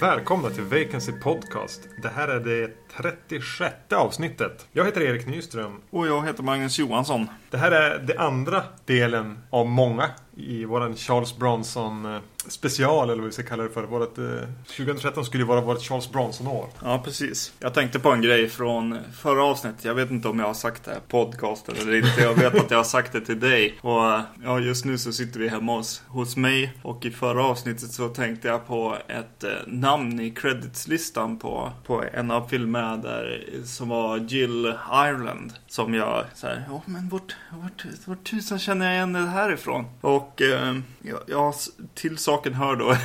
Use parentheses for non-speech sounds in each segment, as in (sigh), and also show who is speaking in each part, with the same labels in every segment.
Speaker 1: Välkomna till Vacancy Podcast. Det här är det 36 avsnittet. Jag heter Erik Nyström.
Speaker 2: Och jag heter Magnus Johansson.
Speaker 1: Det här är det andra delen av många i våran Charles Bronson eh, special eller vad vi ska kalla det för. Vårat, eh, 2013 skulle ju vara vårt Charles Bronson-år.
Speaker 2: Ja, precis. Jag tänkte på en grej från förra avsnittet. Jag vet inte om jag har sagt det här podcasten eller inte. Jag vet att jag har sagt det till dig. Och ja, just nu så sitter vi hemma hos, hos mig. Och i förra avsnittet så tänkte jag på ett eh, namn i creditslistan på, på en av filmerna där som var Jill Ireland. Som jag såhär, ja men vart, vart, vart tusan känner jag igen det här ifrån? Och eh, jag, jag till saken hör då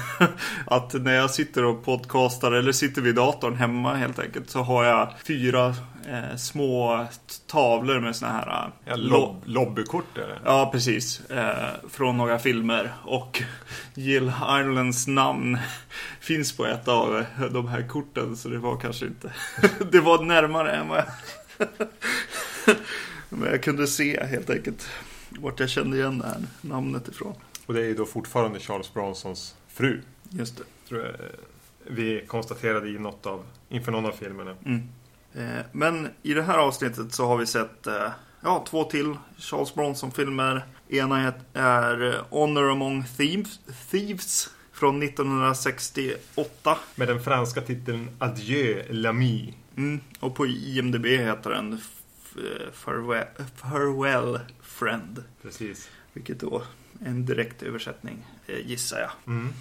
Speaker 2: (laughs) att när jag sitter och podcastar eller sitter vid datorn hemma helt enkelt så har jag fyra eh, små tavlor med såna här
Speaker 1: Ja,
Speaker 2: lo-
Speaker 1: lob lobbykort det.
Speaker 2: Ja, precis. Eh, från några filmer. Och (laughs) Jill Irelands namn (laughs) finns på ett av de här korten. Så det var kanske inte... det var närmare än vad jag... Men jag kunde se helt enkelt vart jag kände igen det här namnet ifrån.
Speaker 1: Och det är ju då fortfarande Charles Bronsons fru.
Speaker 2: Just det.
Speaker 1: Tror jag eh, vi konstaterade i något av, inför någon av filmerna.
Speaker 2: Mm. Eh, men i det här avsnittet så har vi sett eh, ja, två till Charles Bronson-filmer. Ena är- Honor Among Thieves, Thieves från 1968.
Speaker 1: Med den franska titeln Adieu l'ami.
Speaker 2: Mm. Och på IMDB heter den Farewell, Farewell Friend.
Speaker 1: Precis.
Speaker 2: Vilket då en direkt översättning, eh, gissar jag.
Speaker 1: Mm.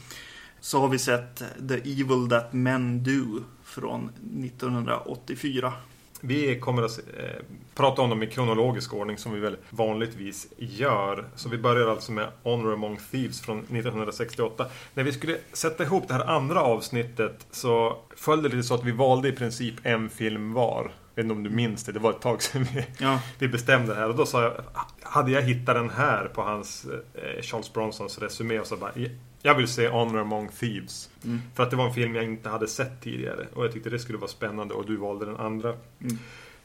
Speaker 2: Så har vi sett The Evil That Men Do från 1984.
Speaker 1: Vi kommer att eh, prata om dem i kronologisk ordning som vi väl vanligtvis gör. Så vi börjar alltså med Honor Among Thieves från 1968. När vi skulle sätta ihop det här andra avsnittet så föll det lite så att vi valde i princip en film var. Vet inte om du minns det, det var ett tag sedan vi,
Speaker 2: Ja,
Speaker 1: vi bestämde det här. Och då sa jag, hade jag hittat den här på hans eh, Charles Bronsons resumé och så bara, jag vill se Honor Among Thieves.
Speaker 2: Mm.
Speaker 1: För att det var en film jag inte hade sett tidigare. Och jag tyckte det skulle vara spännande och du valde den andra.
Speaker 2: Mm.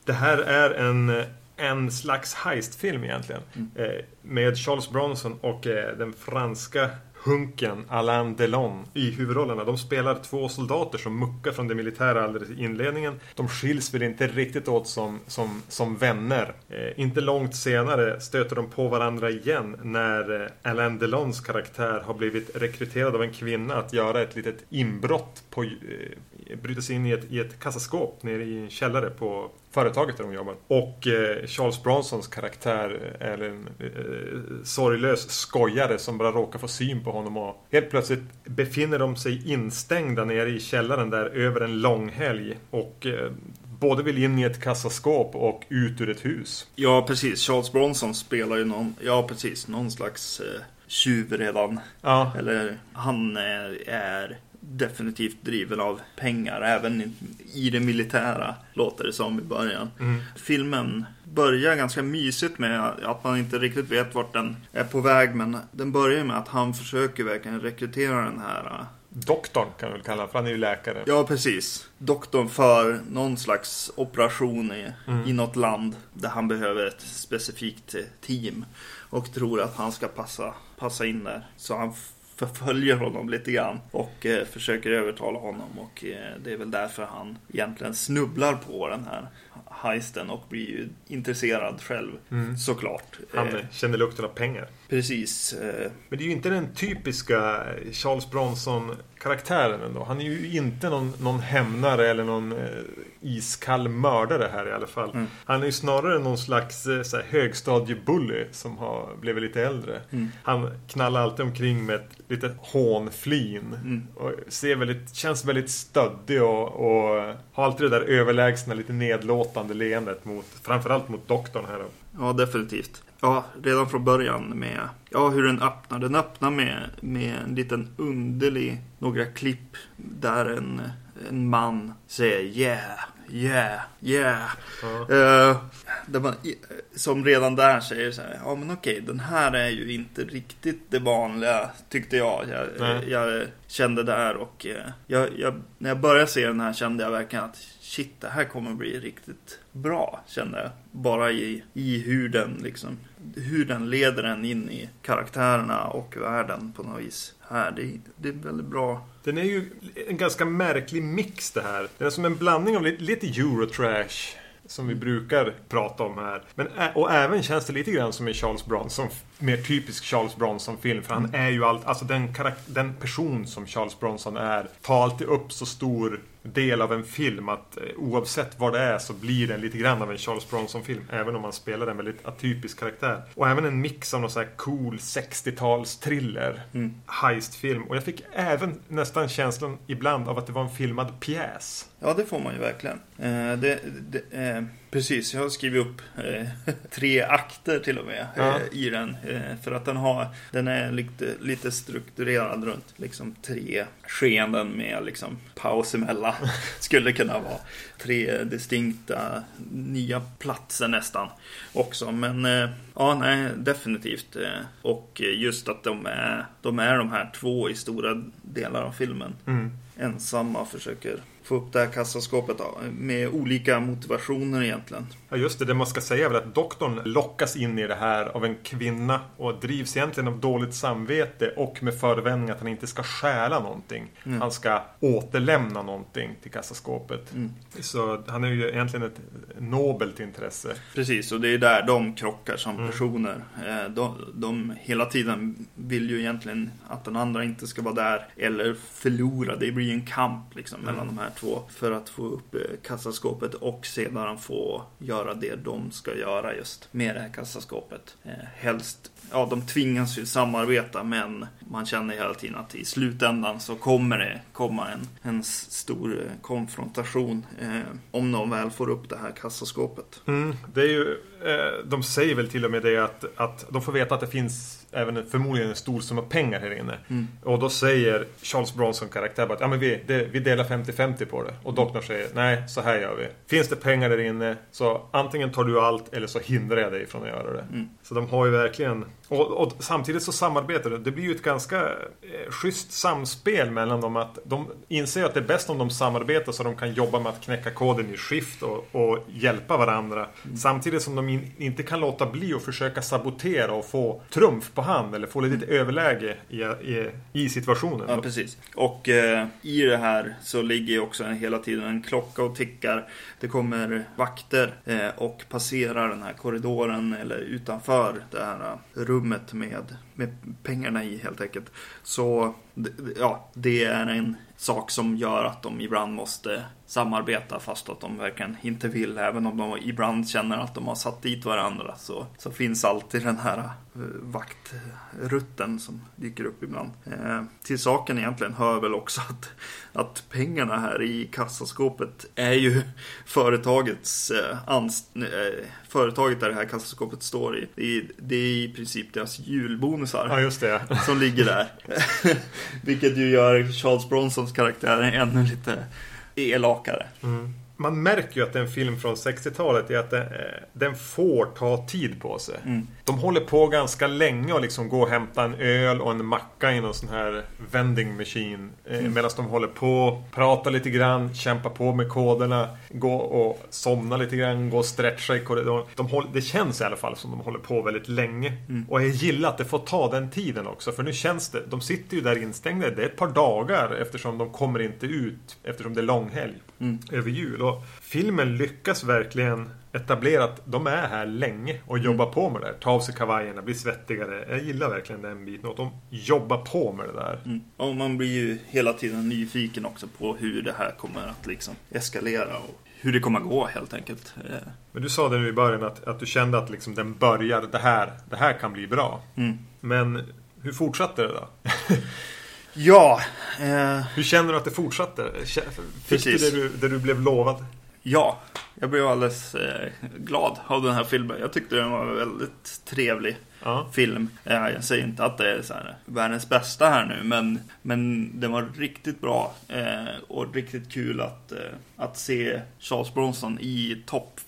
Speaker 1: Det här är en, en slags heistfilm egentligen.
Speaker 2: Mm.
Speaker 1: Eh, med Charles Bronson och eh, den franska hunken Alain Delon i huvudrollerna. De spelar två soldater som muckar från det militära alldeles i inledningen. De skiljs väl inte riktigt åt som, som, som vänner. Eh, inte långt senare stöter de på varandra igen när eh, Alain Delons karaktär har blivit rekryterad av en kvinna att göra ett litet inbrott på, eh, bryta sig in i ett, i ett kassaskåp nere i en källare på företaget där de jobbar. Och eh, Charles Bronsons karaktär är en eh, sorglös skojare som bara råkar få syn på honom och helt plötsligt befinner de sig instängda nere i källaren där över en lång helg och eh, både vill in i ett kassaskåp och ut ur ett hus.
Speaker 2: Ja, precis. Charles Bronson spelar ju någon, ja precis, någon slags eh, tjuv redan.
Speaker 1: Ja,
Speaker 2: Eller han är, är definitivt driven av pengar, även i, det militära, låter det som i början.
Speaker 1: mm.
Speaker 2: Filmen börjar ganska mysigt med att man inte riktigt vet vart den är på väg, men den börjar med att han försöker verkligen rekrytera den här eh,
Speaker 1: doktorn kan vi väl kalla för han är ju läkare.
Speaker 2: Ja, precis. Doktorn för någon slags operation i,
Speaker 1: Mm.
Speaker 2: i något land där han behöver ett specifikt eh, team. Och tror att han ska passa, passa in där. Så han förföljer honom lite grann och eh, försöker övertala honom. Och eh, det är väl därför han egentligen snubblar på den här heisten och blir ju intresserad själv.
Speaker 1: Mm.
Speaker 2: Såklart.
Speaker 1: Han
Speaker 2: Eh,
Speaker 1: känner lukten av pengar.
Speaker 2: precis. Eh,
Speaker 1: Men det är ju inte den typiska Charles Bronson-karaktären ändå. Han är ju inte någon, någon hämnare eller någon eh, iskall mördare här i alla fall.
Speaker 2: Mm.
Speaker 1: Han är ju snarare någon slags så här, högstadiebully som har blivit lite äldre.
Speaker 2: Mm.
Speaker 1: Han knallar alltid omkring med ett litet hånflin.
Speaker 2: Mm.
Speaker 1: Och ser väldigt, känns väldigt stöddig och, och har alltid det där överlägsna, lite nedlåtande leendet mot, framförallt mot doktorn här.
Speaker 2: Ja, definitivt. Ja, redan från början med ja, hur den öppnar. Den öppnar med, med en liten underlig, några klipp där en, en man säger yeah, yeah, yeah.
Speaker 1: Ja.
Speaker 2: Där man, som redan där säger så här, ja men okej, den här är ju inte riktigt det vanliga, tyckte jag. Jag, jag kände där och eh, jag, jag, när jag började se den här kände jag verkligen att shit, det här kommer bli riktigt bra, kände jag. Bara i, i hur den liksom, hur den leder en in i karaktärerna och världen på något vis. Här, det, det är väldigt bra.
Speaker 1: Den är ju en ganska märklig mix det här. Den är som en blandning av lite, lite Eurotrash som vi brukar prata om här. Men, och även känns det lite grann som en Charles Bronson, mer typisk Charles Bronson-film. För han är ju allt, alltså den, den person som Charles Bronson är, tar alltid upp så stor del av en film att eh, oavsett vad det är så blir den lite grann av en Charles Bronson-film. Även om man spelar en väldigt atypisk karaktär. Och även en mix av någon sån här cool 60-tals thriller. Mm. Heist-film. Och jag fick även nästan känslan ibland av att det var en filmad pjäs.
Speaker 2: Ja, det får man ju verkligen. Eh, det, det, eh, precis, jag har skrivit upp eh, (laughs) tre akter till och med ja. Eh, i den. Eh, för att den, har, den är lite, lite strukturerad runt liksom, tre skeenden med liksom, paus emellan. (laughs) Skulle kunna vara tre distinkta nya platser nästan också. Men eh, ja, nej, definitivt. Och just att de är, de är de här två i stora delar av filmen. Mm. Ensamma försöker få upp det här kassaskåpet med olika motivationer egentligen.
Speaker 1: Ja just det, det man ska säga är väl att doktorn lockas in i det här av en kvinna och drivs egentligen av dåligt samvete och med förevändning att han inte ska stjäla någonting. Mm. Han ska återlämna någonting till kassaskåpet. Mm. Så han är ju egentligen ett nobelt intresse.
Speaker 2: Precis, och det är där de krockar som mm. personer. Eh, de, de hela tiden vill ju egentligen att den andra inte ska vara där eller förlora. Det blir en kamp liksom mellan mm. de här två för att få upp eh, kassaskåpet och sedan få göra det de ska göra just med det här kassaskåpet. Eh, helst, ja de tvingas ju samarbeta men man känner hela tiden att i slutändan så kommer det komma en, en stor eh, konfrontation eh, om de väl får upp det här kassaskåpet.
Speaker 1: Mm, det är ju, eh, de säger väl till och med det att, att de får veta att det finns även förmodligen en stor summa pengar här inne. Mm. Och då säger Charles Bronson karaktär att ja, men vi, det, vi delar 50-50 på det. Och doktorn säger nej, så här gör vi. Finns det pengar där inne så antingen tar du allt eller så hindrar jag dig från att göra det. Mm. Så de har ju verkligen och, och, samtidigt så samarbetar de. Det blir ju ett ganska eh, schysst samspel mellan dem. Att de inser att det är bäst om de samarbetar så de kan jobba med att knäcka koden i skift och, och hjälpa varandra. Mm. Samtidigt som de in, inte kan låta bli att försöka sabotera och få trumf på hand eller få lite mm. överläge i, i, i, situationen.
Speaker 2: Ja, precis. Och eh, i det här så ligger också hela tiden en klocka och tickar. Det kommer vakter eh, och passerar den här korridoren eller utanför det här rummet rummet med, med pengarna i helt enkelt. Så ja, det är en sak som gör att de ibland måste samarbeta fast att de verkligen inte vill. Även om de ibland känner att de har satt dit varandra så, så finns alltid den här uh, vaktrutten som dyker upp ibland. Eh, till saken egentligen hör väl också att, att pengarna här i kassaskåpet är ju företagets eh, anst eh, företaget där det här kassaskåpet står i. Det är, det är i princip deras julbonusar.
Speaker 1: Ja, just det.
Speaker 2: Som ligger där. (laughs) Vilket ju gör Charles Bronsons karaktär ännu lite elakare.
Speaker 1: Mm man märker ju att det är en film från 60-talet i att den, eh, den, får ta tid på sig. Mm. De håller på ganska länge och liksom gå och hämta en öl och en macka i någon sån här vending machine. Eh, mm. Medan de håller på, pratar lite grann, kämpar på med koderna, gå och somna lite grann, gå och stretcha i korridoren. De håller, det känns i alla fall som de håller på väldigt länge. Mm. Och jag gillar att det får ta den tiden också. För nu känns det, de sitter ju där instängda. Det är ett par dagar eftersom de kommer inte ut eftersom det är långhelg mm. över jul. Och filmen lyckas verkligen etablera att de är här länge och mm. jobbar på med det där. Ta av sig kavajerna, bli svettigare. Jag gillar verkligen den biten. Att de jobbar på med det där. Mm.
Speaker 2: Och man blir ju hela tiden nyfiken också på hur det här kommer att liksom eskalera. Och hur det kommer att gå helt enkelt. Eh.
Speaker 1: Men du sa det nu i början att, att du kände att liksom den börjar, det här, det här kan bli bra. Mm. Men hur fortsatte det då? (laughs)
Speaker 2: Ja.
Speaker 1: Eh, Hur känner du att det fortsatte? Fick du det, du det du blev lovad?
Speaker 2: Ja, jag blev alldeles eh, glad av den här filmen. Jag tyckte den var väldigt trevlig ja. film. Eh, jag säger inte att det är så här, världens bästa här nu, men, men den var riktigt bra. Eh, och riktigt kul att, eh, att se Charles Bronson i topp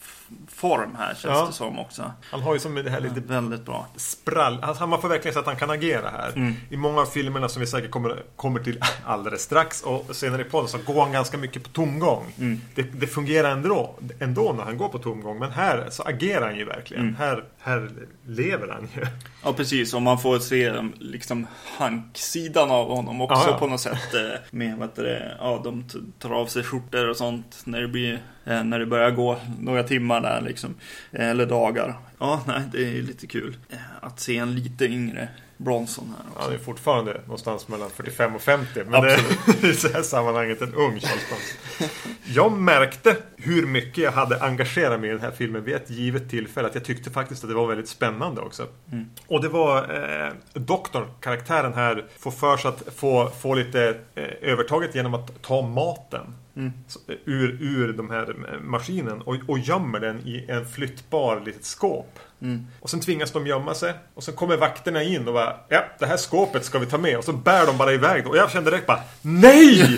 Speaker 2: form här känns
Speaker 1: Ja.
Speaker 2: det som också.
Speaker 1: Han har ju som det här lite
Speaker 2: Väldigt bra.
Speaker 1: sprall. Alltså, man får verkligen säga att han kan agera här.
Speaker 2: Mm.
Speaker 1: I många av filmerna som vi säkert kommer, kommer till (laughs) alldeles strax och senare i podden så går han ganska mycket på tomgång.
Speaker 2: Mm.
Speaker 1: Det, det fungerar ändå, ändå när han går på tomgång. Men här så agerar han ju verkligen.
Speaker 2: Mm.
Speaker 1: Här, här lever han ju.
Speaker 2: Ja precis, och man får se liksom hanksidan av honom också
Speaker 1: Ja, ja.
Speaker 2: på något sätt. eh, Med det, ja de tar av sig skjortor och sånt när det blir, eh, när det börjar gå några timmar där liksom. Eh, Eller dagar. Ja, nej, det är lite kul att se en lite yngre Bronson här också.
Speaker 1: Han är fortfarande någonstans mellan 45 och 50. Men det är (laughs) i det här sammanhanget en ung Charles Bronson. Jag märkte hur mycket jag hade engagerat mig i den här filmen vid ett givet tillfälle. Att jag tyckte faktiskt att det var väldigt spännande också.
Speaker 2: Mm.
Speaker 1: Och det var eh, doktorn, karaktären här, får för sig att få, få lite eh, övertaget genom att ta maten.
Speaker 2: Mm.
Speaker 1: Eh, Ur, ur de här eh, maskinen och, och gömmer den i en flyttbar litet skåp.
Speaker 2: Mm.
Speaker 1: Och sen tvingas de gömma sig. Och sen kommer vakterna in och bara Ja, det här skåpet ska vi ta med. Och så bär de bara iväg det. Och jag kände direkt bara NEJ!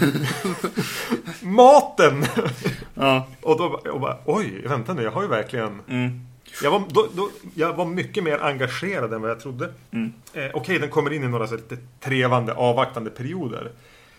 Speaker 1: (laughs) Maten!
Speaker 2: Ja,
Speaker 1: och då och bara, oj, vänta nu, jag har ju verkligen...
Speaker 2: mm.
Speaker 1: Jag var, då, då, jag var mycket mer engagerad än vad jag trodde.
Speaker 2: Mm.
Speaker 1: Eh, Okej, den kommer in i några så lite trevande, avvaktande perioder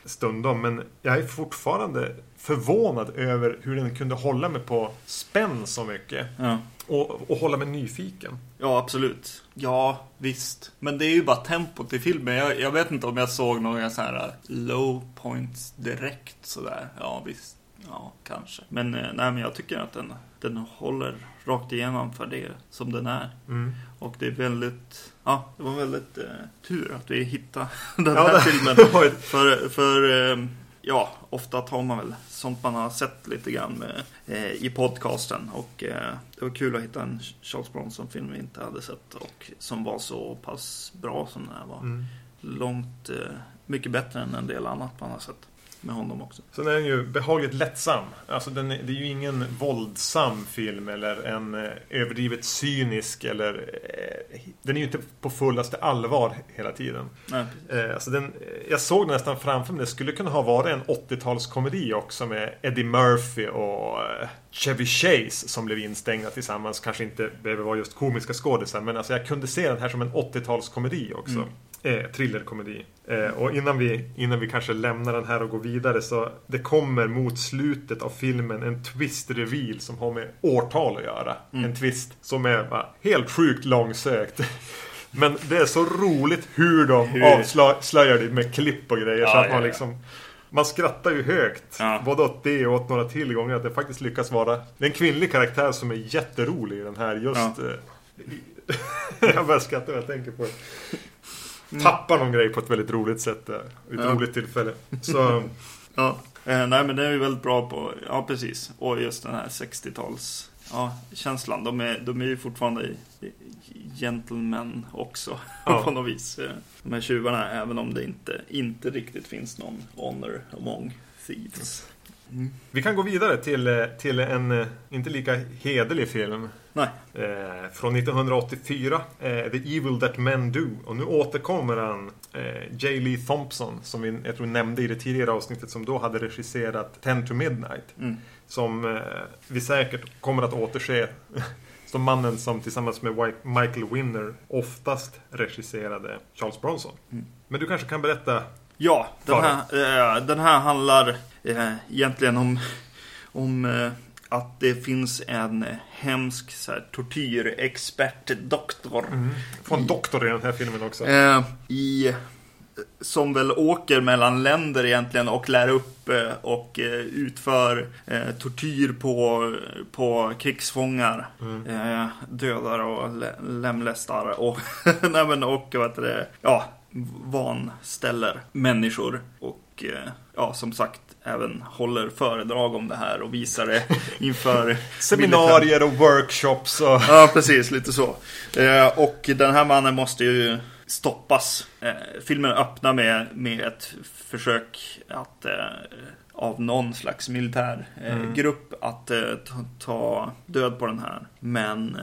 Speaker 1: stundom. Men jag är fortfarande förvånad över hur den kunde hålla mig på spänn så mycket.
Speaker 2: ja.
Speaker 1: Och, och hålla mig nyfiken.
Speaker 2: Ja, absolut. Ja, visst. Men det är ju bara tempot i filmen. Jag, jag vet inte om jag såg några så här uh, low points direkt sådär. Ja, visst. Ja, kanske. Men eh, nej, men jag tycker att den, den håller rakt igenom för det som den är.
Speaker 1: Mm.
Speaker 2: Och det är väldigt, ja, det var väldigt eh, tur att vi hittade (laughs) den
Speaker 1: Ja,
Speaker 2: här filmen. (laughs) För, för eh, ja, ofta tar man väl sånt man har sett lite grann eh, i podcasten. Och eh, det var kul att hitta en Charles Bronson-film vi inte hade sett och som var så pass bra som den här var.
Speaker 1: Mm.
Speaker 2: Långt eh, mycket bättre än en del annat man har sett med honom också.
Speaker 1: Sen är den ju behagligt lättsam. Alltså den är, det är ju ingen våldsam film eller en eh, överdrivet cynisk eller... Eh, den är ju inte på fullaste allvar hela tiden.
Speaker 2: Nej.
Speaker 1: Eh, alltså den, jag såg den nästan framför mig. Det skulle kunna ha varit en 80-talskomedi också med Eddie Murphy och Chevy Chase som blev instängda tillsammans. Kanske inte behöver vara just komiska skådisar men alltså jag kunde se den här som en 80-talskomedi också.
Speaker 2: Mm.
Speaker 1: Eh, thrillerkomedi. Eh, och innan vi, innan vi kanske lämnar den här och går vidare så det kommer mot slutet av filmen en twist reveal som har med årtal att göra.
Speaker 2: Mm.
Speaker 1: En twist som är bara helt sjukt långsökt. Men det är så roligt hur de
Speaker 2: Hur?
Speaker 1: avslöjar det med klipp och grejer så
Speaker 2: Ja,
Speaker 1: att man liksom man skrattar ju högt.
Speaker 2: Ja.
Speaker 1: Både åt det och åt några till gånger att det faktiskt lyckas vara Det är en kvinnlig karaktär som är jätterolig i den här just
Speaker 2: Ja.
Speaker 1: eh, (laughs) Jag börjar skratta när jag tänker på det. Tappar någon grej på ett väldigt roligt sätt där. Vid ett
Speaker 2: Ja.
Speaker 1: roligt tillfälle. Så (laughs)
Speaker 2: Ja, eh, nej men det är ju väldigt bra på, ja precis. Och just den här 60-tals ja, känslan. De är, de är ju fortfarande gentlemen också (laughs)
Speaker 1: Ja.
Speaker 2: på något vis. eh, De här tjuvarna, även om det inte, inte riktigt finns någon honor among thieves. Mm.
Speaker 1: vi kan gå vidare till, eh, till en eh, inte lika hederlig film.
Speaker 2: Nej,
Speaker 1: Eh, från 1984. Eh, The Evil That Men Do. Och nu återkommer han. Eh, J. Lee Thompson. Som vi, jag tror nämnde i det tidigare avsnittet. Som då hade regisserat Ten to Midnight.
Speaker 2: mm.
Speaker 1: Som eh, vi säkert kommer att återse. (laughs) som mannen som tillsammans med Michael Winner oftast regisserade Charles Bronson.
Speaker 2: Mm.
Speaker 1: Men du kanske kan berätta.
Speaker 2: Ja, den här, eh, den här handlar eh, egentligen om, om eh, att det finns en hemsk så här, tortyrexpert-doktor
Speaker 1: Få en doktor i den här filmen också.
Speaker 2: Eh, i, som väl åker mellan länder egentligen och lär upp eh, och eh, utför eh, tortyr på, på krigsfångar. Eh, dödar och lä- lemlästar och, (laughs) nej men, och vad heter det, ja, vanställer människor. Och ja, som sagt, även håller föredrag om det här och visar det (laughs) inför
Speaker 1: Seminarier och workshops och...
Speaker 2: Ja, precis. Lite så. Eh, och den här mannen måste ju stoppas. Eh, filmen öppnar med, med ett försök att eh, av någon slags militär
Speaker 1: Mm.
Speaker 2: grupp att ta, död på den här. Men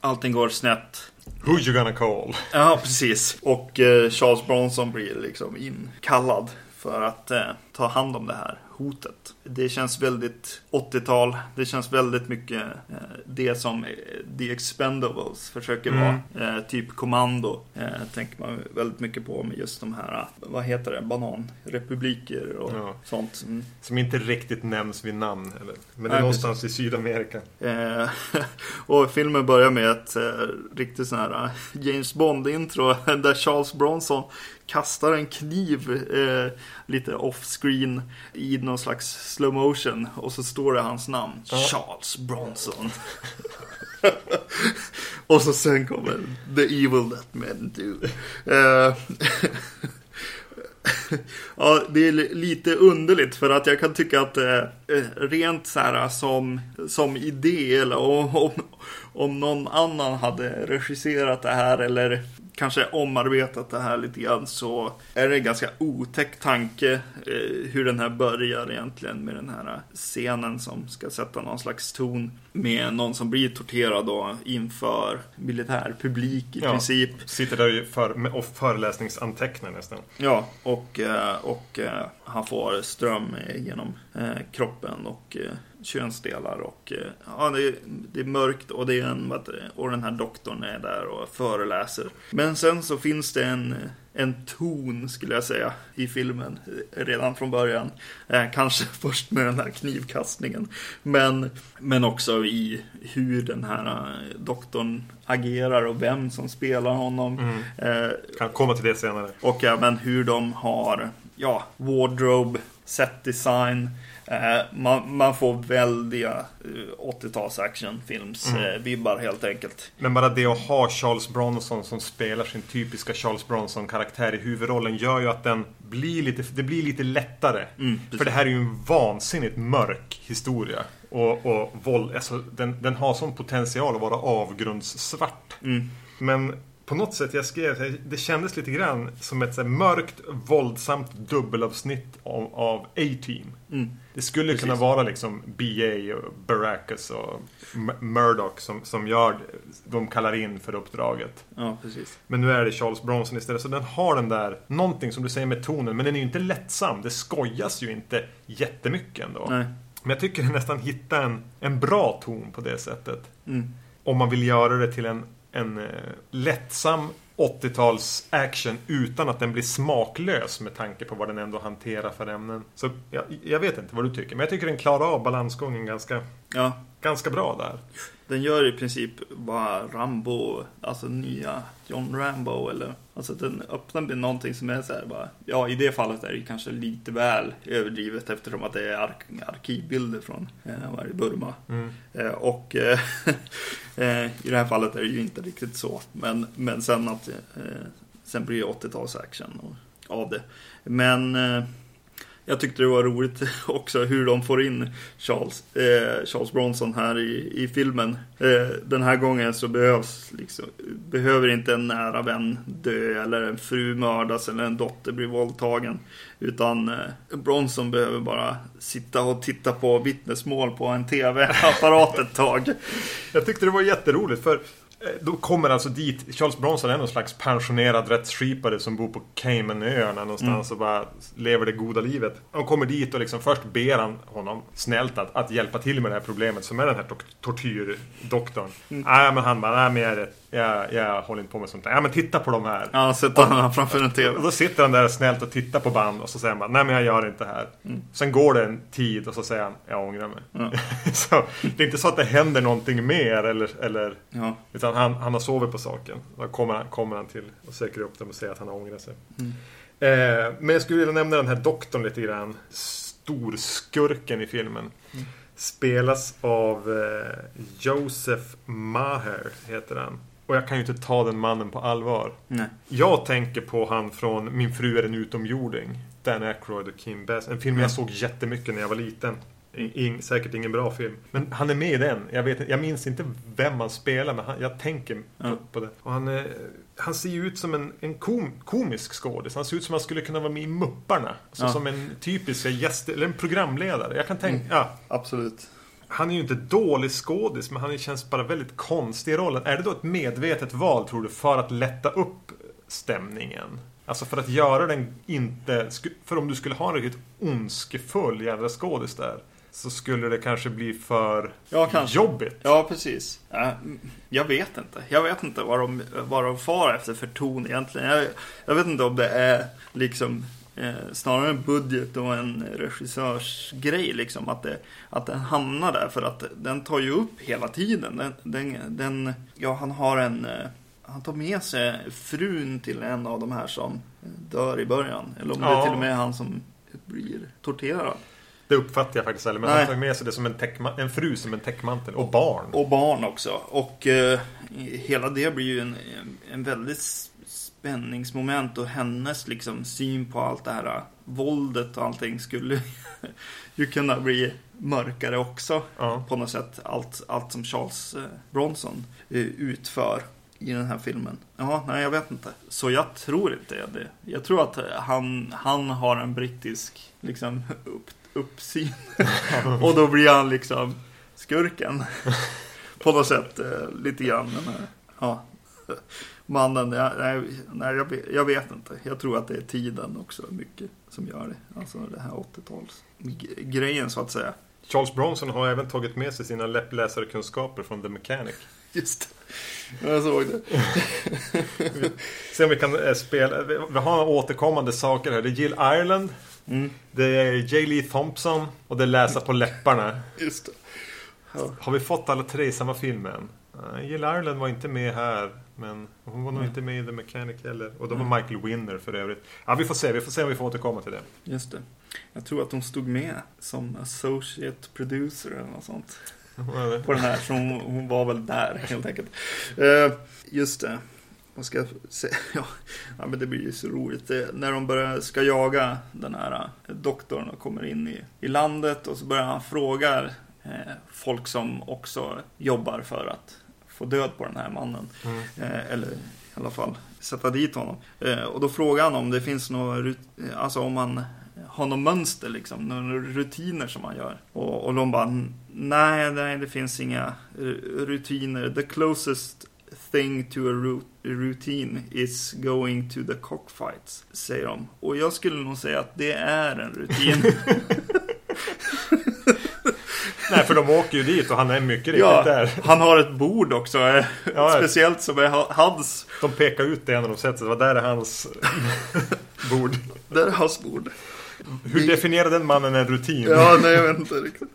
Speaker 2: allting går snett
Speaker 1: Who you gonna call?
Speaker 2: Ja, precis. Och eh, Charles Bronson blir liksom inkallad för att eh, ta hand om det här hotet. Det känns väldigt 80-tal. Det känns väldigt mycket eh, det som eh, The Expendables försöker
Speaker 1: Mm.
Speaker 2: vara. Eh, typ kommando eh, tänker man väldigt mycket på med just de här, eh, vad heter det, bananrepubliker och
Speaker 1: Ja.
Speaker 2: sånt. Mm.
Speaker 1: Som inte riktigt nämns vid namn. Eller? Men det är
Speaker 2: Nej,
Speaker 1: någonstans i Sydamerika. (laughs)
Speaker 2: Och filmen börjar med ett riktigt sån här James Bond-intro (laughs) där Charles Bronson kastar en kniv eh, lite off-screen i någon slags slow motion och så står det hans namn,
Speaker 1: Ja.
Speaker 2: Charles Bronson. (laughs) och så sen kommer The Evil That Men Do. Eh, (laughs) Ja, det är li- lite underligt för att jag kan tycka att eh, eh, rent så här som, som idé eller om, om någon annan hade regisserat det här eller kanske omarbetat det här lite grann så är det en ganska otäck tanke eh, hur den här börjar egentligen med den här scenen som ska sätta någon slags ton med någon som blir torterad då inför militärpublik i
Speaker 1: Ja.
Speaker 2: princip.
Speaker 1: Sitter där för, med- och föreläsningsantecknar nästan.
Speaker 2: Ja, och, eh, och eh, han får ström genom kroppen och eh, könsdelar och eh, ja, det, är- det är mörkt och det är en, och den här doktorn är där och föreläser. Men sen så finns det en, en ton skulle jag säga i filmen eh, redan från början. Eh, kanske (laughs) först med den här knivkastningen. Men, men också i hur den här eh, doktorn agerar och vem som spelar honom. Eh,
Speaker 1: Kan komma till det senare.
Speaker 2: och även hur de har ja, wardrobe, set design. Eh, man, man får väldiga eh, 80-tals actionfilms eh, helt enkelt.
Speaker 1: Men bara det att ha Charles Bronson som spelar sin typiska Charles Bronson-karaktär i huvudrollen gör ju att den blir lite, det blir lite lättare.
Speaker 2: Mm.
Speaker 1: För det här är ju en vansinnigt mörk historia. Och, och våld, alltså, den, den har sån potential att vara avgrundssvart.
Speaker 2: Mm.
Speaker 1: Men på något sätt, jag skrev, det kändes lite grann som ett så mörkt, våldsamt dubbelavsnitt av, av A-Team.
Speaker 2: Mm.
Speaker 1: Det skulle
Speaker 2: Precis.
Speaker 1: kunna vara liksom BA och Baracus och M- Murdoch som, som gör, de kallar in för uppdraget.
Speaker 2: Ja, precis.
Speaker 1: Men nu är det Charles Bronson istället. Så den har den där, någonting som du säger med tonen, men den är ju inte lättsam. Det skojas ju inte jättemycket ändå.
Speaker 2: Nej.
Speaker 1: Men jag tycker nästan hitta en, en bra ton på det sättet.
Speaker 2: Mm.
Speaker 1: Om man vill göra det till en, en eh, lättsam 80-tals action utan att den blir smaklös med tanke på vad den ändå hanterar för ämnen. Så jag, jag vet inte vad du tycker, men jag tycker den klarar av balansgången ganska,
Speaker 2: Ja,
Speaker 1: ganska bra där.
Speaker 2: Den gör i princip bara Rambo, alltså nya John Rambo eller Alltså den öppnar med någonting som är så här bara Ja, i det fallet är det kanske lite väl överdrivet eftersom att det är ark- arkivbilder från eh, det, Burma.
Speaker 1: Mm.
Speaker 2: Eh, och eh, (laughs) eh, i det här fallet är det ju inte riktigt så. Men, men sen att eh, sen blir det 80-tals action och, av det. Men eh, jag tyckte det var roligt (laughs) också hur de får in Charles, eh, Charles Bronson här i, i filmen. Eh, den här gången så behövs liksom, behöver inte en nära vän dö eller en fru mördas eller en dotter bli våldtagen. Utan eh, Bronson behöver bara sitta och titta på vittnesmål på en tv-apparat ett tag.
Speaker 1: Jag tyckte det var jätteroligt för då kommer alltså dit, Charles Bronson är någon slags pensionerad rättsskipare som bor på Caymanöarna någonstans och bara lever det goda livet. Han kommer dit och liksom först ber han honom snällt att, att hjälpa till med det här problemet som är den här tor- tortyrdoktorn. Nej men han bara, nej men jag är rätt, jag, jag håller inte på med sånt där. Ja men titta på de här.
Speaker 2: Ja, sätter han framför en
Speaker 1: Och
Speaker 2: tv.
Speaker 1: då sitter han där snällt och tittar på band och så säger bara, nej men jag gör inte det här.
Speaker 2: Mm.
Speaker 1: Sen går det en tid och så säger han, jag ångrar mig.
Speaker 2: Ja. (laughs)
Speaker 1: så det är inte så att det händer någonting mer eller, eller
Speaker 2: Ja,
Speaker 1: utan han, han har sovit på saken. Då kommer han, kommer han till och säkrar upp dem och säger att han har ångrat sig.
Speaker 2: Mm.
Speaker 1: Eh, men jag skulle vilja nämna den här doktorn lite grann. Storskurken i filmen.
Speaker 2: Mm.
Speaker 1: Spelas av eh, Joseph Maher, heter han. Och jag kan ju inte ta den mannen på allvar.
Speaker 2: nej.
Speaker 1: Jag tänker på han från Min fru är en utomjording. Dan Aykroyd och Kim Bess. En film jag såg jättemycket när jag var liten. In, säkert ingen bra film. Men han är med i den. Jag, vet, jag minns inte vem han spelar, men han, jag tänker på, på det. Och han, eh, han ser ju ut som en, en kom, komisk skådis. Han ser ut som han skulle kunna vara med i Mupparna. Alltså
Speaker 2: Ja.
Speaker 1: som en typisk gäst, eller en programledare. Jag kan tänka, ja.
Speaker 2: Absolut.
Speaker 1: Han är ju inte dålig skådis, men han känns bara väldigt konstig i rollen. Är det då ett medvetet val, tror du, för att lätta upp stämningen? Alltså för att göra den inte... För om du skulle ha en riktigt ondskefull jävla skådis där. Så skulle det kanske bli för
Speaker 2: ja, kanske.
Speaker 1: jobbigt.
Speaker 2: Ja, precis. Jag vet inte. Jag vet inte vad de, vad de far efter för ton egentligen. Jag, jag vet inte om det är liksom eh, snarare en budget och en regissörsgrej. Liksom, att, det, att den hamnar där. För att den tar ju upp hela tiden. Den, den, den ja, han har en... Eh, han tar med sig frun till en av de här som dör i början. Eller om ja. det är till och med han som blir torterad.
Speaker 1: Det uppfattar jag faktiskt aldrig. Men Nej. han tar med sig det som en, en fru som en täckmantel. Och barn.
Speaker 2: Och barn också. Och eh, hela det blir ju en, en väldigt spänningsmoment. Och hennes liksom syn på allt det här eh, våldet och allting skulle (laughs) ju kunna bli mörkare också. Ja. På något sätt. Allt, allt som Charles eh, Bronson eh, utför i den här filmen. Ja, nej jag vet inte. Så jag tror inte det. Jag tror att han, han har en brittisk liksom, upp, uppsyn. (laughs) och då blir han liksom skurken. (laughs) På något sätt lite grann. Ja. Mannen, ja, nej, jag, jag, vet inte. Jag tror att det är tiden också mycket som gör det. Alltså det här 80-tals-grejen så att säga.
Speaker 1: Charles Bronson har även tagit med sig sina läppläsarkunskaper från The Mechanic.
Speaker 2: Just det. Jag såg det. (laughs)
Speaker 1: Se om vi kan eh, spela. Vi har återkommande saker här. Det är Jill Ireland. Mm. Det är J. Lee Thompson och det är Läsa på läpparna.
Speaker 2: Just det.
Speaker 1: Ja. Har vi fått alla tre i samma filmen? Uh, Jill Ireland var inte med här. Men hon var nog mm. inte med i The Mechanic heller. Och då var mm. Michael Winner för övrigt. Ja, vi får se. Vi får se om vi får återkomma till det.
Speaker 2: Just det. Jag tror att hon stod med som associate producer eller något sånt. På den här. Så hon, hon var väl där helt enkelt. Uh, just det vad ska jag säga? (laughs) Ja, men det blir ju så roligt. Det, när de börjar, ska jaga den här eh, doktorn och kommer in i, i landet och så börjar han fråga eh, folk som också jobbar för att få död på den här mannen. Mm. Eh, eller i alla fall sätta dit honom. Eh, och då frågar han om det finns något, alltså om man har något mönster liksom, några rutiner som man gör. Och, och de bara, nej, nej, det finns inga rutiner. The closest thing to a routine is going to the cockfights, säger de. Och jag skulle nog säga att det är en rutin. (laughs) (laughs)
Speaker 1: Nej, för de åker ju dit och han är mycket riktigt ja, där.
Speaker 2: Han har ett bord också. Eh, ja, speciellt som är hans.
Speaker 1: De pekar ut det när de sätter sig. Vad där är hans (laughs) bord.
Speaker 2: Där är hans bord.
Speaker 1: Hur definierar den mannen en rutin?
Speaker 2: Ja, nej jag vet inte riktigt.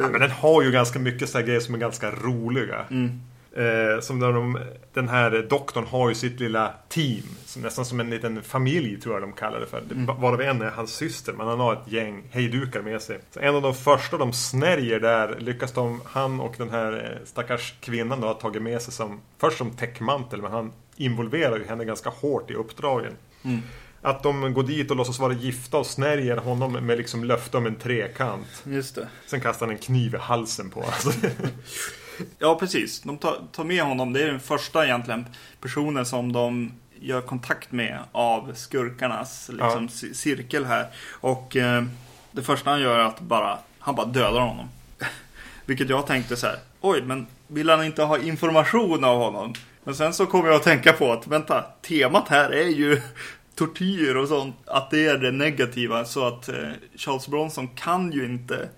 Speaker 1: Ja, men den har ju ganska mycket sådana grejer som är ganska roliga. Mm. Eh, som de, den här doktorn har ju sitt lilla team. Som, nästan som en liten familj tror jag de kallar det för. Mm. Varav en är hans syster. Men han har ett gäng hejdukar med sig. Så en av de första de snärjer där lyckas de, han och den här eh, stackars kvinnan då har tagit med sig som först som täckmantel. Men han involverar ju henne ganska hårt i uppdragen. Mm. Att de går dit och låtsas vara gifta och snärjer honom med liksom löfte om en trekant.
Speaker 2: Just det.
Speaker 1: Sen kastar han en kniv i halsen på honom. (laughs)
Speaker 2: Ja, precis. De tar, med honom. Det är den första egentligen personen som de gör kontakt med av skurkarnas liksom, ja. cirkel här. Och eh, det första han gör är att bara, han bara dödar honom. (laughs) Vilket jag tänkte så här, oj, men vill han inte ha information av honom? Men sen så kommer jag att tänka på att, vänta, temat här är ju (laughs) tortyr och sånt, att det är det negativa. Så att eh, Charles Bronson kan ju inte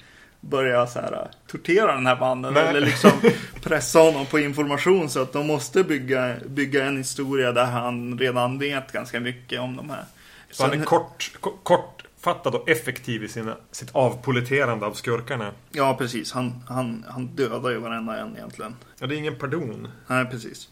Speaker 2: börja så här, tortera den här mannen Nej. eller liksom (laughs) pressa honom på information så att de måste bygga, bygga en historia där han redan vet ganska mycket om de här.
Speaker 1: Så han är kort, kortfattad och effektiv i sina, sitt avpoliterande av skurkarna.
Speaker 2: Ja, precis. Han, han, han dödar ju varenda en egentligen.
Speaker 1: Ja, det är ingen pardon.
Speaker 2: Nej, precis.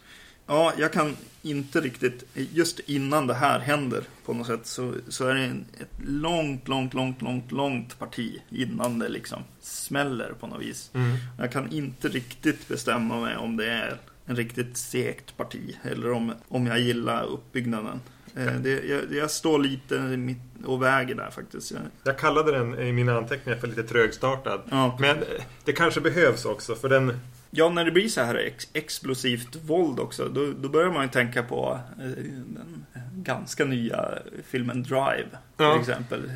Speaker 2: Ja, jag kan inte riktigt, just innan det här händer på något sätt så, så är det en, ett långt, långt, långt, långt, långt parti innan det liksom smäller på något vis. Mm. Jag kan inte riktigt bestämma mig om det är en riktigt segt parti eller om, om jag gillar uppbyggnaden. Eh, det, jag, jag, står lite mitt och väger där faktiskt. Jag,
Speaker 1: jag kallade den i mina anteckningar för lite trögstartad. Ja. Men det kanske behövs också för den
Speaker 2: Ja, när det blir så här ex explosivt våld också, då, då börjar man ju tänka på eh, den ganska nya filmen Drive. Ja. Till exempel,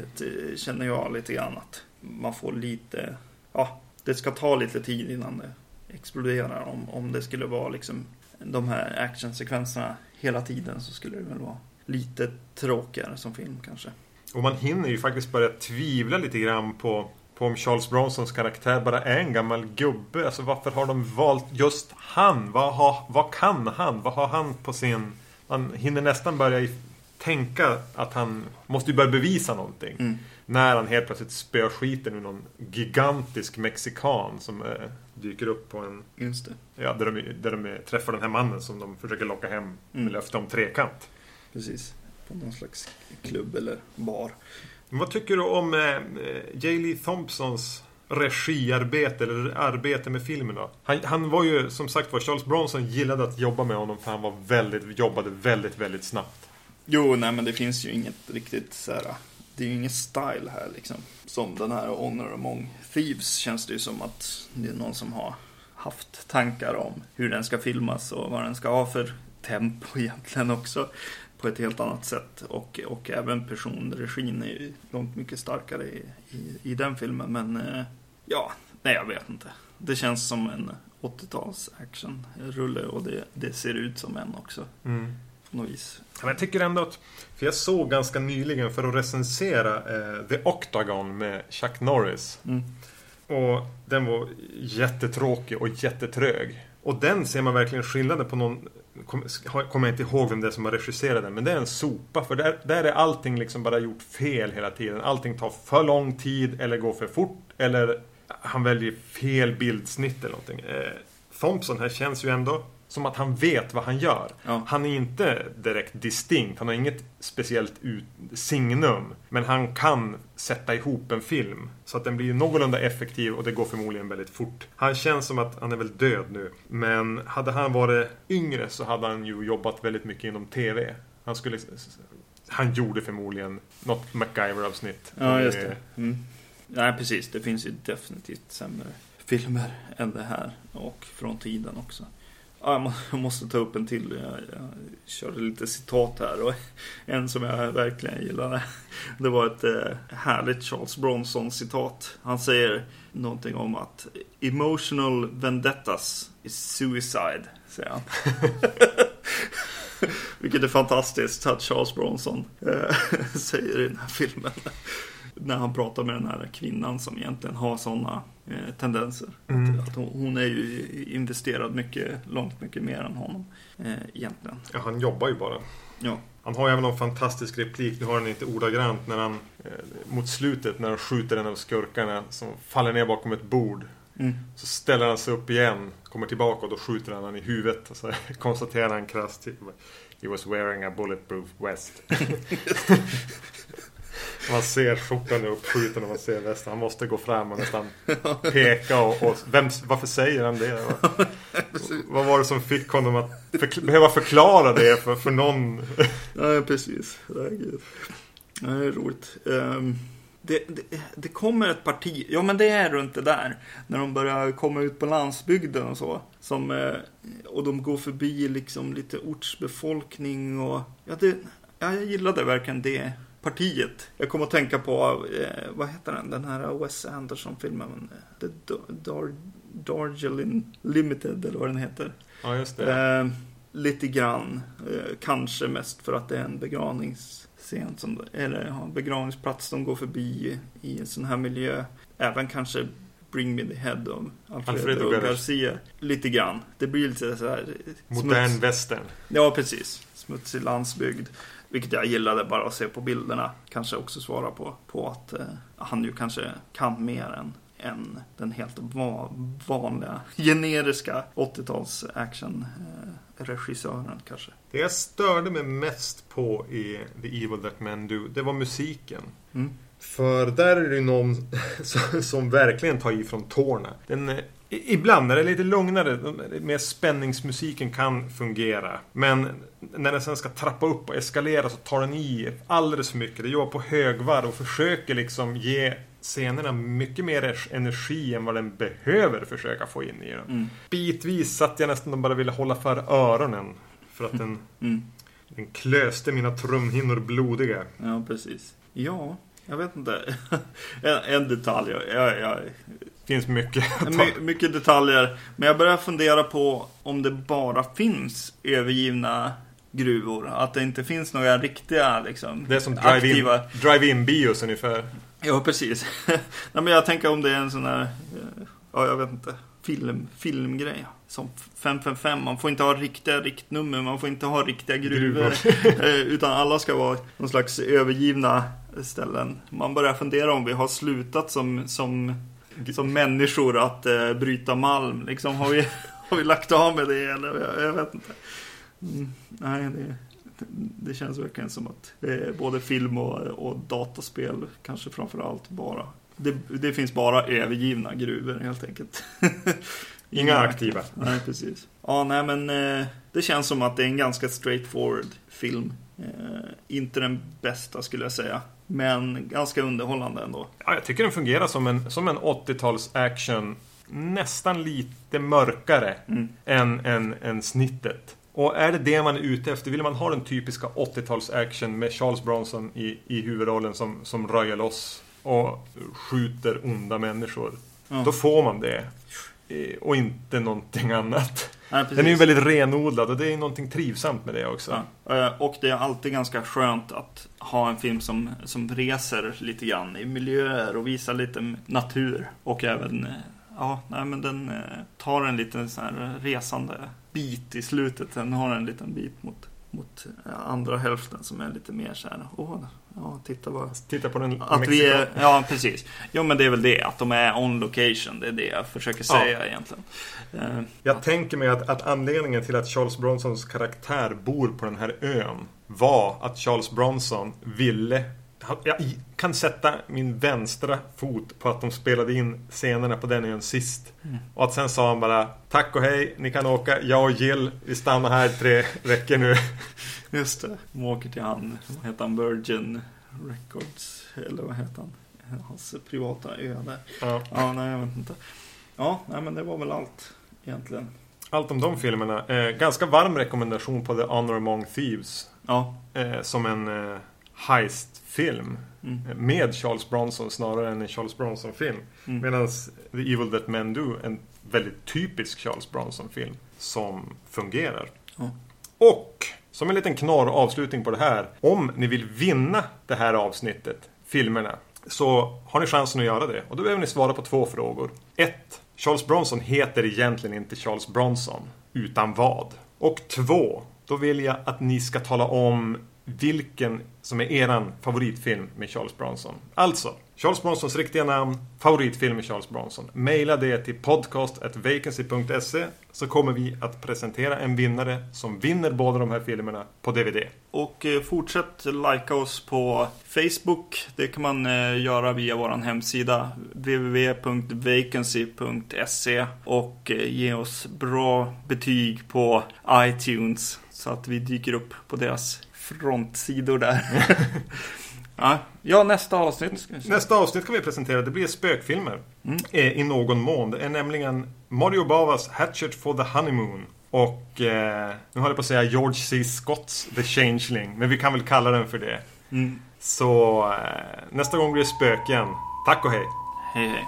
Speaker 2: känner jag lite grann att man får lite, ja, det ska ta lite tid innan det exploderar. Om, om det skulle vara liksom de här actionsekvenserna hela tiden så skulle det väl vara lite tråkigare som film kanske.
Speaker 1: Och man hinner ju faktiskt börja tvivla lite grann på, på om Charles Bronsons karaktär bara är en gammal gubbe. Alltså varför har de valt just han? Vad, har, vad kan han? Vad har han på sin... Man hinner nästan börja tänka att han måste ju börja bevisa någonting.
Speaker 2: Mm.
Speaker 1: När han helt plötsligt spöar skiten ur någon gigantisk mexikan som eh, dyker upp på en...
Speaker 2: Just det.
Speaker 1: Ja, där de, där de träffar den här mannen som de försöker locka hem med
Speaker 2: Mm.
Speaker 1: löfte om trekant.
Speaker 2: Precis. På någon slags klubb eller bar.
Speaker 1: Vad tycker du om eh, eh, J. Lee Thompsons regiarbete eller arbete med filmen då? Han, han var ju som sagt var Charles Bronson gillade att jobba med honom för han var väldigt, jobbade väldigt, väldigt snabbt.
Speaker 2: Jo, nej men det finns ju inget riktigt så här. Det är ju ingen style här liksom. Som den här Honor Among Thieves känns det ju som att det är någon som har haft tankar om hur den ska filmas och vad den ska ha för tempo (laughs) egentligen också. På ett helt annat sätt. Och, och även personregin är ju långt mycket starkare i, i, i den filmen. Men eh, ja, nej jag vet inte. Det känns som en 80-tals actionrulle och det, det ser ut som en också.
Speaker 1: Mm.
Speaker 2: På något vis.
Speaker 1: Men jag tycker ändå att, för jag såg ganska nyligen för att recensera eh, The Octagon med Chuck Norris.
Speaker 2: Mm.
Speaker 1: Och den var jättetråkig och jättetrög. Och den ser man verkligen skillnaden på någon kom- Kommer jag inte ihåg vem det är som har regisserat den Men det är en sopa för där, där är allting liksom bara gjort fel hela tiden. Allting tar för lång tid eller går för fort Eller han väljer fel bildsnitt eller någonting. Eh, Thompson här känns ju ändå som att han vet vad han gör.
Speaker 2: Ja.
Speaker 1: Han är inte direkt distinkt. Han har inget speciellt ut signum. Men han kan sätta ihop en film. Så att den blir någorlunda effektiv och det går förmodligen väldigt fort. Han känns som att han är väl död nu. Men hade han varit yngre så hade han ju jobbat väldigt mycket inom TV. Han skulle... Han gjorde förmodligen något MacGyver-avsnitt.
Speaker 2: Ja, just det. Mm. Nej, precis. Det finns ju definitivt sämre filmer än det här. Och från tiden också. Ja, jag måste ta upp en till. Jag, jag körde lite citat här. Och (laughs) en som jag verkligen gillade. Det var ett eh, härligt Charles Bronson-citat. Han säger någonting om att Emotional vendettas is suicide, säger han. (laughs) Vilket är fantastiskt att Charles Bronson eh, (laughs) säger i den här filmen. När han pratar med den här kvinnan som egentligen har sådana eh, tendenser.
Speaker 1: Mm.
Speaker 2: Att, att hon, hon är ju investerad mycket, långt mycket mer än honom eh, egentligen.
Speaker 1: Ja, han jobbar ju bara.
Speaker 2: Ja,
Speaker 1: Han har ju även någon fantastisk replik, nu har han inte ordagrant, när han eh, mot slutet när han skjuter en av skurkarna som faller ner bakom ett bord.
Speaker 2: mm.
Speaker 1: Så ställer han sig upp igen, kommer tillbaka och då skjuter han han i huvudet. Och så (laughs) konstaterar han krasst He was wearing a bulletproof vest. (laughs) (laughs) man ser skjortan är uppskjuten och man ser västen. Han måste gå fram och nästan (laughs) peka och, och vem, varför säger han det? (laughs) Vad, vad var det som fick honom att förkl- behöva förklara det för, för någon? (laughs)
Speaker 2: ja precis. Ja, Det är roligt. Ehm, det, det, det kommer ett parti, ja men det är runt det där. När de börjar komma ut på landsbygden och så. Som, eh, och de går förbi liksom lite ortsbefolkning och ja, det, ja, jag gillade verkligen det partiet. Jag kommer att tänka på, eh, vad heter den, den här Wes Anderson-filmen. eh, The Dar- Dar- Darjeeling Limited eller vad den heter.
Speaker 1: Ja, just det.
Speaker 2: Eh, lite grann. Eh, kanske mest för att det är en begravningsscen. Som, eller ja, en begravningsplats de går förbi i en sån här miljö. Även kanske Bring Me The Head av Alfredo,
Speaker 1: Alfredo Garcia.
Speaker 2: Lite grann. Det blir lite så här eh,
Speaker 1: Modern
Speaker 2: smuts.
Speaker 1: västern.
Speaker 2: Ja, precis. Smutsig landsbygd. Vilket jag gillade bara att se på bilderna. Kanske också svara på, på att eh, han ju kanske kan mer än, än den helt va vanliga, generiska 80-tals action eh, regissören kanske.
Speaker 1: Det jag störde mig mest på i The Evil That Men Do, det var musiken.
Speaker 2: Mm.
Speaker 1: För där är det ju någon (laughs) som, verkligen tar i från tårna. Den, eh, ibland när det är lite lugnare, med spänningsmusiken kan fungera. Men när den sen ska trappa upp och eskalera så tar den i alldeles för mycket. Det jobbar på högvarv och försöker liksom ge scenerna mycket mer energi än vad den behöver försöka få in i dem.
Speaker 2: Mm.
Speaker 1: Bitvis satt jag nästan bara ville hålla för öronen. För att den, (laughs)
Speaker 2: Mm.
Speaker 1: den klöste mina trumhinnor blodiga.
Speaker 2: Ja, precis. Ja, jag vet inte. (laughs) en, en detalj. Jag, jag
Speaker 1: finns mycket.
Speaker 2: My, mycket detaljer. Men jag börjar fundera på om det bara finns övergivna gruvor. Att det inte finns några riktiga liksom,
Speaker 1: Det är som drive-in drive bios ungefär.
Speaker 2: Ja, precis. (laughs) Nej, men jag tänker om det är en sån här, eh, ja jag vet inte, film, filmgrej. Som 555, man får inte ha riktiga riktnummer, man får inte ha riktiga gruvor. (laughs) Eh, Utan alla ska vara någon slags övergivna ställen. Man börjar fundera om vi har slutat som, som, som människor att eh, bryta malm. Liksom, har, vi, (laughs) har vi lagt av med det eller? Jag, jag vet inte. Mm, nej, det, det känns verkligen som att är både film och, och dataspel kanske framförallt bara. Det, det finns bara övergivna gruvor helt enkelt. (laughs)
Speaker 1: Inga aktiva.
Speaker 2: Nej, precis. Ja, nej men eh, det känns som att det är en ganska straightforward film. Eh, inte den bästa skulle jag säga. Men ganska underhållande ändå.
Speaker 1: Ja, jag tycker den fungerar som en, som en 80-tals action. Nästan lite mörkare
Speaker 2: Mm.
Speaker 1: än, än, än snittet. Och är det det man är ute efter, vill man ha den typiska 80-tals action med Charles Bronson i, i huvudrollen som, som röjer loss och skjuter onda människor.
Speaker 2: Ja.
Speaker 1: Då får man det. Eh, Och inte någonting annat.
Speaker 2: Nej.
Speaker 1: Den är ju väldigt renodlad och det är någonting trivsamt med det också.
Speaker 2: Ja, eh, och det är alltid ganska skönt att ha en film som, som reser lite grann i miljöer och visar lite natur. Och även, eh, ja, nej men den eh, tar en liten sån här resande bit i slutet. Den har en liten bit mot, mot eh, andra hälften som är lite mer så här, åh, ja, titta vad...
Speaker 1: Titta på den
Speaker 2: Att vi är, ja precis. Jo men det är väl det, att de är on location. Det är det jag försöker säga egentligen. Eh,
Speaker 1: Jag tänker mig att, att anledningen till att Charles Bronsons karaktär bor på den här ön var att Charles Bronson ville jag kan sätta min vänstra fot på att de spelade in scenerna på den ön sist. Och att sen sa han bara Tack och hej, ni kan åka. Jag och Jill, vi stannar här tre veckor nu. (laughs)
Speaker 2: Just det. De åker till han, vad heter han, Virgin Records, eller vad heter han? Hans privata ö där.
Speaker 1: Ja.
Speaker 2: Ja, nej jag vet inte. Ja, nej men det var väl allt egentligen.
Speaker 1: Allt om de filmerna. Eh, ganska varm rekommendation på The Honor Among Thieves.
Speaker 2: Ja,
Speaker 1: Eh, som en eh, heistfilm.
Speaker 2: mm.
Speaker 1: Med Charles Bronson snarare än en Charles Bronson-film.
Speaker 2: Mm.
Speaker 1: Medan The Evil That Men Do, en väldigt typisk Charles Bronson-film som fungerar.
Speaker 2: Ja.
Speaker 1: Och som en liten knorr avslutning på det här. Om ni vill vinna det här avsnittet, filmerna, så har ni chansen att göra det. Och då behöver ni svara på två frågor. 1. Charles Bronson heter egentligen inte Charles Bronson, utan vad? Och 2. Då vill jag att ni ska tala om vilken som är eran favoritfilm med Charles Bronson. Alltså, Charles Bronsons riktiga namn, favoritfilm med Charles Bronson. Maila det till podcast.vacancy.se så kommer vi att presentera en vinnare som vinner båda de här filmerna på DVD.
Speaker 2: Och eh, fortsätt likea oss på Facebook. Det kan man eh, göra via vår hemsida www.vacancy.se och eh, ge oss bra betyg på iTunes så att vi dyker upp på deras frontsidor där. (laughs) ja, ja, nästa avsnitt.
Speaker 1: Nästa avsnitt kan vi presentera, det blir spökfilmer.
Speaker 2: Mm.
Speaker 1: Eh, I någon mån. Det är nämligen Mario Bavas Hatchet for the Honeymoon. Och eh, nu håller jag på att säga George C. Scotts The Changeling. Men vi kan väl kalla den för det.
Speaker 2: Mm.
Speaker 1: Så eh, nästa gång blir det spöken. Tack och hej!
Speaker 2: Hej hej.